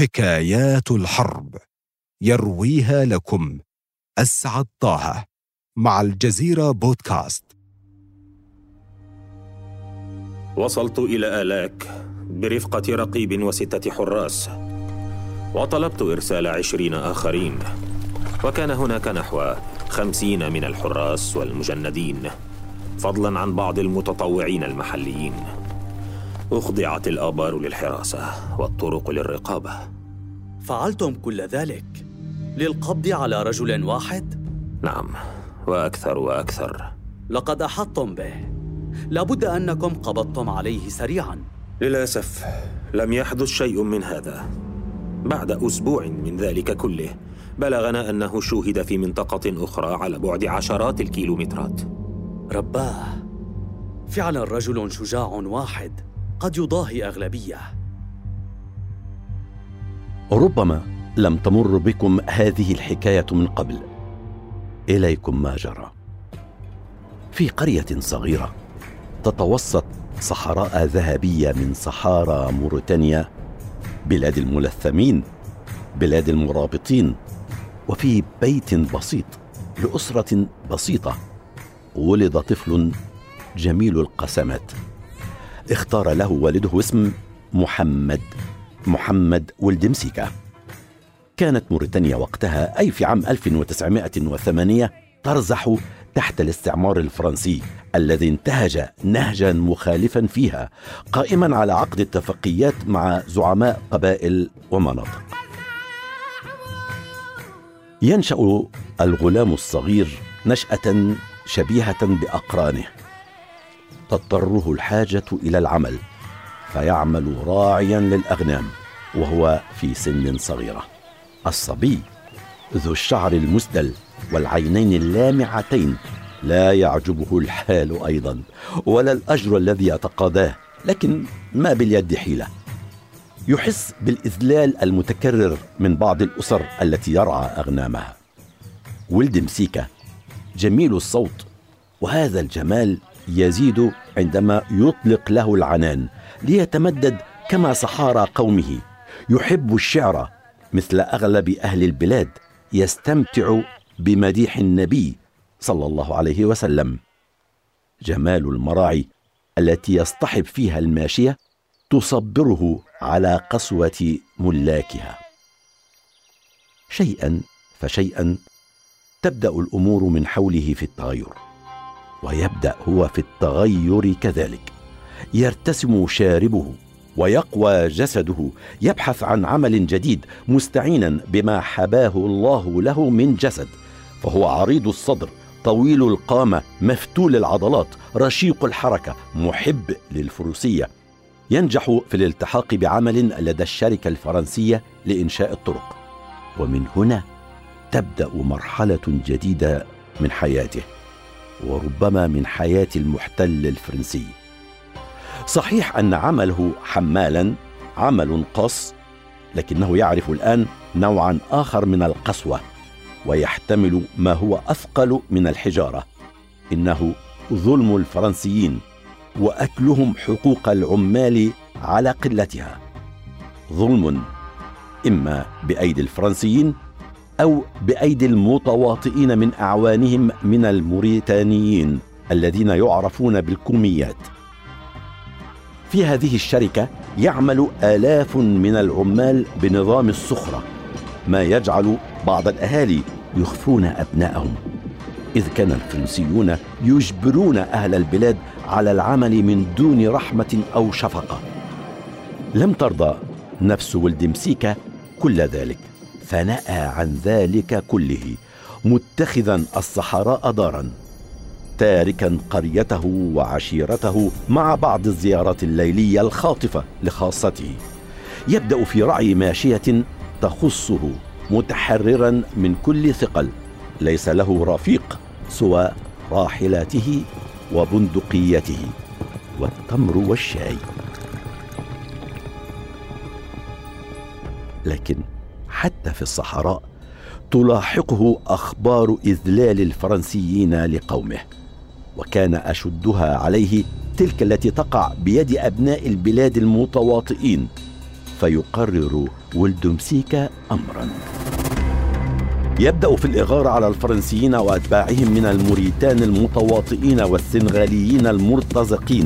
حكايات الحرب. يرويها لكم. أسعد طه. مع الجزيرة بودكاست. وصلت إلى آلاك برفقة رقيب وستة حراس. وطلبت إرسال عشرين آخرين. وكان هناك نحو خمسين من الحراس والمجندين فضلا عن بعض المتطوعين المحليين. أخضعت الآبار للحراسة والطرق للرقابة. فعلتم كل ذلك للقبض على رجل واحد؟ نعم وأكثر وأكثر. لقد أحطتم به. لابد أنكم قبضتم عليه سريعا. للأسف لم يحدث شيء من هذا. بعد أسبوع من ذلك كله بلغنا أنه شوهد في منطقة أخرى على بعد عشرات الكيلومترات. رباه فعلا رجل شجاع واحد. قد يضاهي أغلبية. ربما لم تمر بكم هذه الحكاية من قبل. إليكم ما جرى. في قرية صغيرة تتوسط صحراء ذهبية من صحارى موريتانيا بلاد الملثمين بلاد المرابطين وفي بيت بسيط لأسرة بسيطة ولد طفل جميل القسمات. اختار له والده اسم محمد محمد ولد مسيكا كانت موريتانيا وقتها أي في عام 1908 ترزح تحت الاستعمار الفرنسي الذي انتهج نهجا مخالفا فيها قائما على عقد اتفاقيات مع زعماء قبائل ومناطق. ينشأ الغلام الصغير نشأة شبيهة بأقرانه. تضطره الحاجة إلى العمل فيعمل راعيا للأغنام وهو في سن صغيرة. الصبي ذو الشعر المسدل والعينين اللامعتين لا يعجبه الحال أيضا ولا الأجر الذي يتقاضاه لكن ما باليد حيلة. يحس بالإذلال المتكرر من بعض الأسر التي يرعى أغنامها. ولد مسيكه جميل الصوت وهذا الجمال يزيد عندما يطلق له العنان ليتمدد كما صحارى قومه. يحب الشعر مثل أغلب أهل البلاد يستمتع بمديح النبي صلى الله عليه وسلم. جمال المراعي التي يصطحب فيها الماشية تصبره على قسوة ملاكها. شيئا فشيئا تبدأ الأمور من حوله في التغير. ويبدأ هو في التغير كذلك. يرتسم شاربه ويقوى جسده يبحث عن عمل جديد مستعينا بما حباه الله له من جسد. فهو عريض الصدر طويل القامة مفتول العضلات رشيق الحركة محب للفروسية. ينجح في الالتحاق بعمل لدى الشركة الفرنسية لإنشاء الطرق. ومن هنا تبدأ مرحلة جديدة من حياته. وربما من حياة المحتل الفرنسي. صحيح أن عمله حمالا عمل قص لكنه يعرف الآن نوعا آخر من القسوة ويحتمل ما هو أثقل من الحجارة. إنه ظلم الفرنسيين وأكلهم حقوق العمال على قلتها. ظلم إما بأيدي الفرنسيين أو بأيدي المتواطئين من أعوانهم من الموريتانيين الذين يعرفون بالكوميات. في هذه الشركة يعمل آلاف من العمال بنظام السخره ما يجعل بعض الأهالي يخفون أبنائهم. إذ كان الفرنسيون يجبرون أهل البلاد على العمل من دون رحمة أو شفقة. لم ترضى نفس ولد مسيكا كل ذلك. فنأى عن ذلك كله متخذا الصحراء دارا تاركا قريته وعشيرته مع بعض الزيارات الليلية الخاطفة لخاصته. يبدأ في رعي ماشية تخصه متحررا من كل ثقل ليس له رفيق سوى راحلاته وبندقيته والتمر والشاي. لكن حتى في الصحراء تلاحقه أخبار إذلال الفرنسيين لقومه وكان أشدها عليه تلك التي تقع بيد أبناء البلاد المتواطئين فيقرر ولدمسيكا أمرا. يبدأ في الإغارة على الفرنسيين وأتباعهم من الموريتان المتواطئين والسنغاليين المرتزقين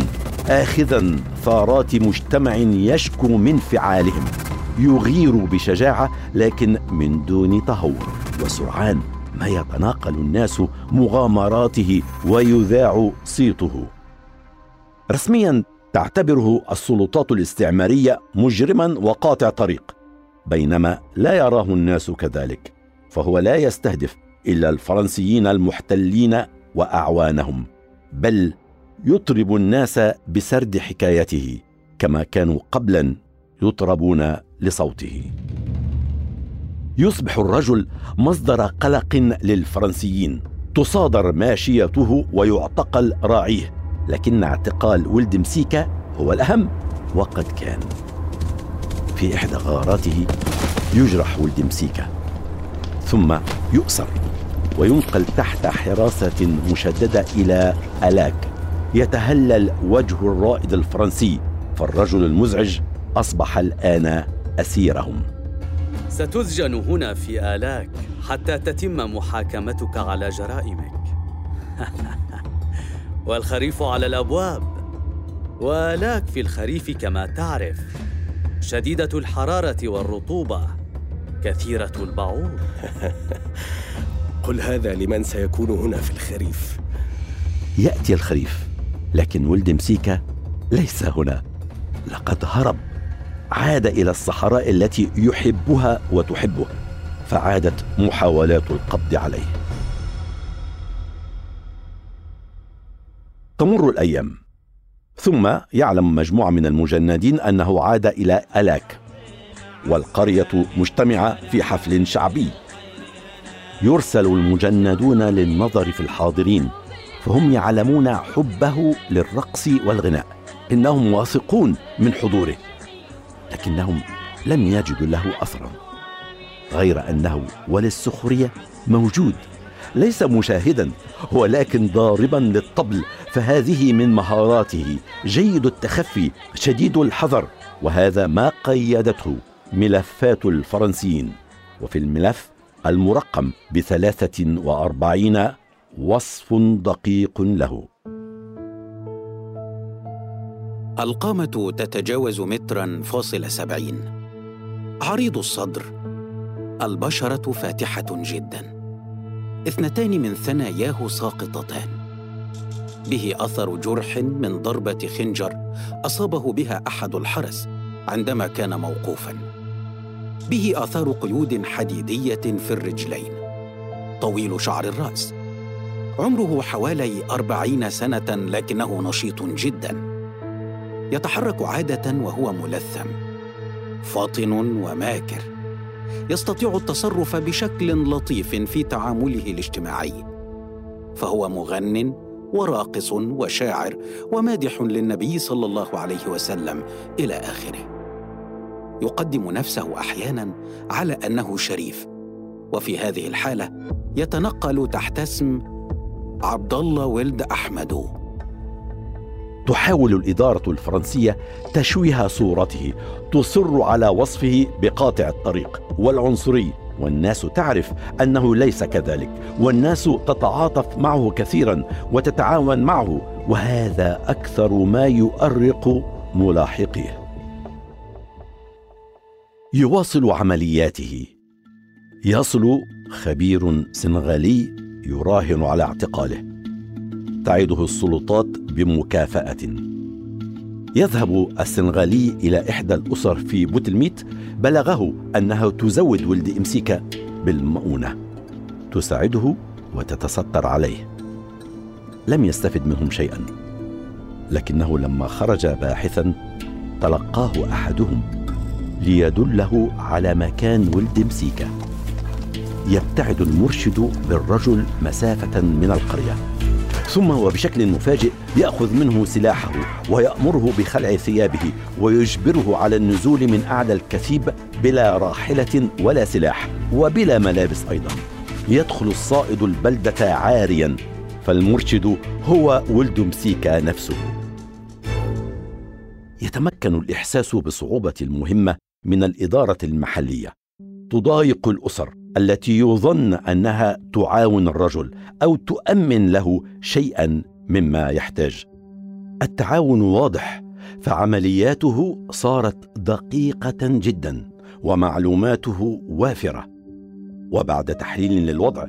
آخذا ثارات مجتمع يشكو من فعالهم. يغير بشجاعة لكن من دون تهور وسرعان ما يتناقل الناس مغامراته ويذاع صيته. رسميا تعتبره السلطات الاستعمارية مجرما وقاطع طريق بينما لا يراه الناس كذلك فهو لا يستهدف إلا الفرنسيين المحتلين وأعوانهم بل يطرب الناس بسرد حكايته كما كانوا قبلا يطربون لصوته. يصبح الرجل مصدر قلق للفرنسيين. تصادر ماشيته ويعتقل راعيه لكن اعتقال ولد مسيكا هو الأهم وقد كان. في إحدى غاراته يجرح ولد مسيكا ثم يؤسر وينقل تحت حراسة مشددة إلى ألاك. يتهلل وجه الرائد الفرنسي فالرجل المزعج أصبح الآن أسيرهم. ستسجن هنا في آلاك حتى تتم محاكمتك على جرائمك. والخريف على الأبواب. والاك في الخريف كما تعرف. شديدة الحرارة والرطوبة. كثيرة البعوض. قل هذا لمن سيكون هنا في الخريف. يأتي الخريف لكن ولد مسيكا ليس هنا. لقد هرب. عاد إلى الصحراء التي يحبها وتحبه فعادت محاولات القبض عليه. تمر الأيام ثم يعلم مجموعة من المجندين أنه عاد إلى ألاك والقرية مجتمعة في حفل شعبي. يرسل المجندون للنظر في الحاضرين فهم يعلمون حبه للرقص والغناء إنهم واثقون من حضوره. لكنهم لم يجدوا له اثرا غير أنه وللسخريه موجود ليس مشاهدا ولكن ضاربا للطبل فهذه من مهاراته جيد التخفي شديد الحذر وهذا ما قيدته ملفات الفرنسيين. وفي الملف المرقم بثلاثة وأربعين وصف دقيق له. القامة تتجاوز مترا فاصل سبعين. عريض الصدر. البشرة فاتحة جدا. اثنتان من ثناياه ساقطتان. به أثر جرح من ضربة خنجر أصابه بها أحد الحرس عندما كان موقوفا. به آثار قيود حديدية في الرجلين. طويل شعر الرأس. عمره حوالي أربعين سنة لكنه نشيط جداً. يتحرك عادة وهو ملثم فاطن وماكر يستطيع التصرف بشكل لطيف في تعامله الاجتماعي فهو مغن وراقص وشاعر ومادح للنبي صلى الله عليه وسلم إلى آخره. يقدم نفسه أحيانا على أنه شريف وفي هذه الحالة يتنقل تحت اسم عبد الله ولد أحمد. تحاول الإدارة الفرنسية تشويه صورته تصر على وصفه بقاطع الطريق. والعنصري والناس تعرف أنه ليس كذلك والناس تتعاطف معه كثيرا وتتعاون معه وهذا أكثر ما يؤرق ملاحقيه. يواصل عملياته. يصل خبير سنغالي يراهن على اعتقاله. تعيده السلطات بمكافأة. يذهب السنغالي إلى إحدى الأسر في بوتلميت بلغه أنها تزود ولد إمسيكا بالمؤونة. تساعده وتتستر عليه. لم يستفد منهم شيئا. لكنه لما خرج باحثا تلقاه أحدهم ليدله على مكان ولد مسيكا يبتعد المرشد بالرجل مسافة من القرية. ثم وبشكل مفاجئ يأخذ منه سلاحه ويأمره بخلع ثيابه ويجبره على النزول من أعلى الكثيب بلا راحلة ولا سلاح وبلا ملابس أيضا. يدخل الصائد البلدة عاريا فالمرشد هو ولد مسيكا نفسه. يتمكن الإحساس بصعوبة المهمة من الإدارة المحلية. تضايق الأسر. التي يظن أنها تعاون الرجل أو تؤمن له شيئا مما يحتاج. التعاون واضح فعملياته صارت دقيقة جدا ومعلوماته وافرة. وبعد تحليل للوضع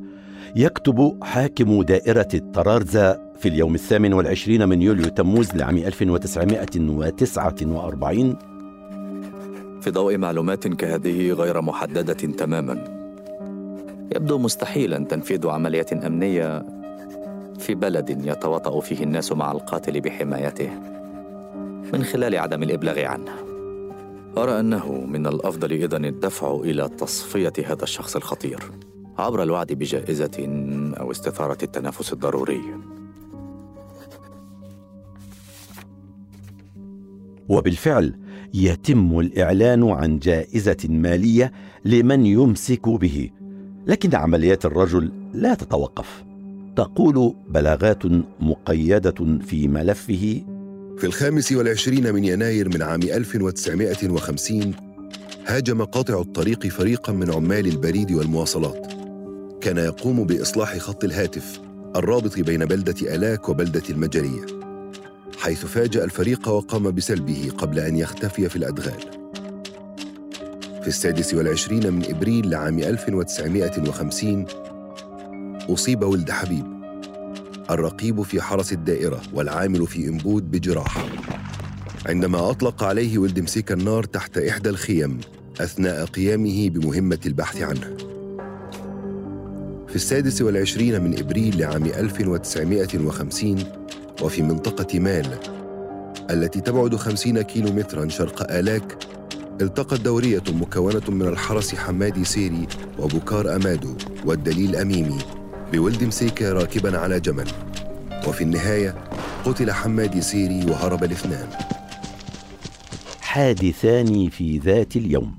يكتب حاكم دائرة الطرارزة في اليوم الثامن والعشرين من يوليو تموز لعام 1949 في ضوء معلومات كهذه غير محددة تماما يبدو مستحيلا تنفيذ عملية أمنية في بلد يتواطأ فيه الناس مع القاتل بحمايته من خلال عدم الإبلاغ عنه. أرى أنه من الأفضل إذن الدفع إلى تصفية هذا الشخص الخطير عبر الوعد بجائزة أو استثارة التنافس الضروري. وبالفعل يتم الإعلان عن جائزة مالية لمن يمسك به لكن عمليات الرجل لا تتوقف. تقول بلاغات مقيدة في ملفه. في الخامس والعشرين من يناير من عام 1950 هاجم قاطع الطريق فريقا من عمال البريد والمواصلات. كان يقوم بإصلاح خط الهاتف الرابط بين بلدة ألاك وبلدة المجرية حيث فاجأ الفريق وقام بسلبه قبل أن يختفي في الأدغال. في السادس والعشرين من إبريل لعام 1950 أصيب ولد حبيب الرقيب في حرس الدائرة والعامل في إنبود بجراح عندما أطلق عليه ولد مسيك النار تحت إحدى الخيم أثناء قيامه بمهمة البحث عنه. في السادس والعشرين من إبريل لعام 1950 وفي منطقة مال التي تبعد خمسين كيلو مترا شرق آلاك التقت دورية مكونة من الحرس حمادي سيري وبكار أمادو والدليل أميمي بولد مسيكة راكبا على جمل. وفي النهاية قتل حمادي سيري وهرب الاثنان. حادثان في ذات اليوم.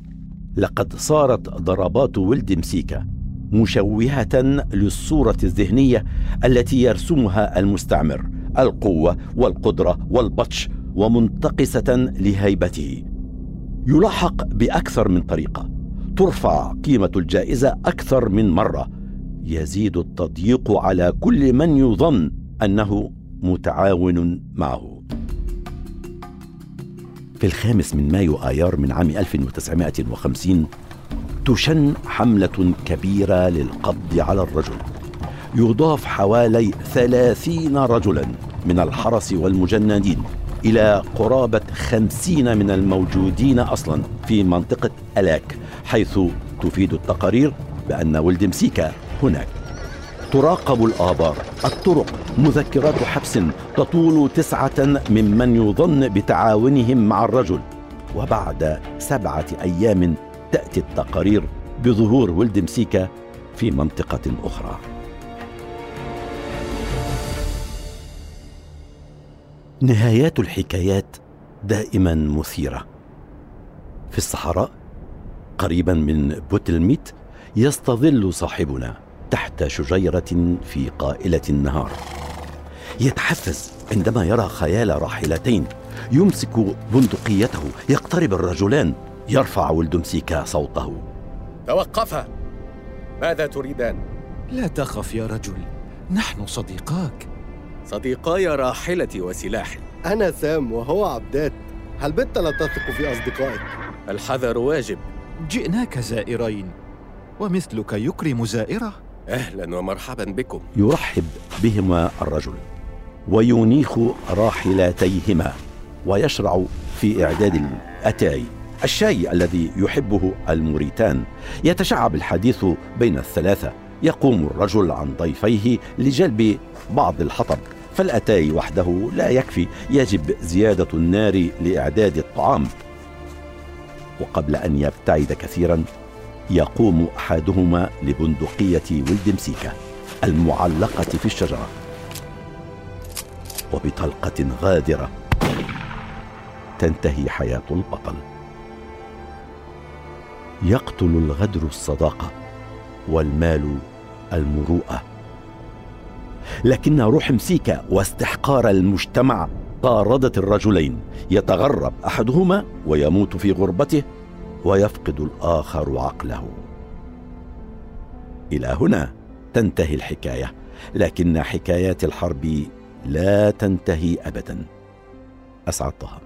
لقد صارت ضربات ولد مسيكة مشوهة للصورة الذهنية التي يرسمها المستعمر القوة والقدرة والبطش ومنتقصة لهيبته. يلاحق بأكثر من طريقة. ترفع قيمة الجائزة أكثر من مرة. يزيد التضييق على كل من يظن أنه متعاون معه. في الخامس من مايو آيار من عام 1950 تشن حملة كبيرة للقبض على الرجل. يضاف حوالي ثلاثين رجلا من الحرس والمجندين. إلى قرابة خمسين من الموجودين أصلا في منطقة ألاك حيث تفيد التقارير بأن ولد مسيكا هناك. تراقب الآبار الطرق مذكرات حبس تطول تسعة ممن يظن بتعاونهم مع الرجل. وبعد سبعة أيام تأتي التقارير بظهور ولد مسيكا في منطقة أخرى. نهايات الحكايات دائما مثيرة. في الصحراء قريبا من بوتلميت يستظل صاحبنا تحت شجيرة في قائلة النهار. يتحفز عندما يرى خيال راحلتين يمسك بندقيته يقترب الرجلان يرفع ولد مسيكا صوته. توقفا ماذا تريدان؟ لا تخف يا رجل نحن صديقاك. صديقاي راحلتي وسلاحي أنا سام وهو عبدات. هل بت لا تثق في أصدقائك؟ الحذر واجب. جئناك زائرين ومثلك يكرم زائرة؟ أهلا ومرحبا بكم. يرحب بهما الرجل وينيخ راحلتيهما ويشرع في إعداد الأتاي. الشاي الذي يحبه الموريتان يتشعب الحديث بين الثلاثة يقوم الرجل عن ضيفيه لجلب بعض الحطب. فالأتاي وحده لا يكفي يجب زيادة النار لإعداد الطعام. وقبل أن يبتعد كثيرا يقوم أحدهما لبندقية ولد مسيكة المعلقة في الشجرة وبطلقة غادرة تنتهي حياة البطل. يقتل الغدر الصداقة والمال المروءة. لكن روح مسيكه واستحقار المجتمع طاردت الرجلين. يتغرب أحدهما ويموت في غربته ويفقد الآخر عقله. إلى هنا تنتهي الحكاية لكن حكايات الحرب لا تنتهي ابدا. أسعد طه.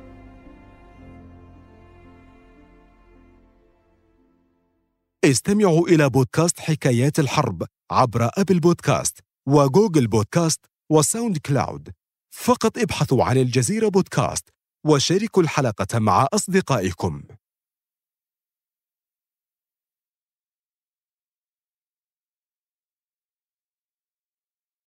استمعوا إلى بودكاست حكايات الحرب عبر أبل بودكاست. وجوجل بودكاست وساوند كلاود. فقط ابحثوا عن الجزيرة بودكاست وشاركوا الحلقة مع أصدقائكم.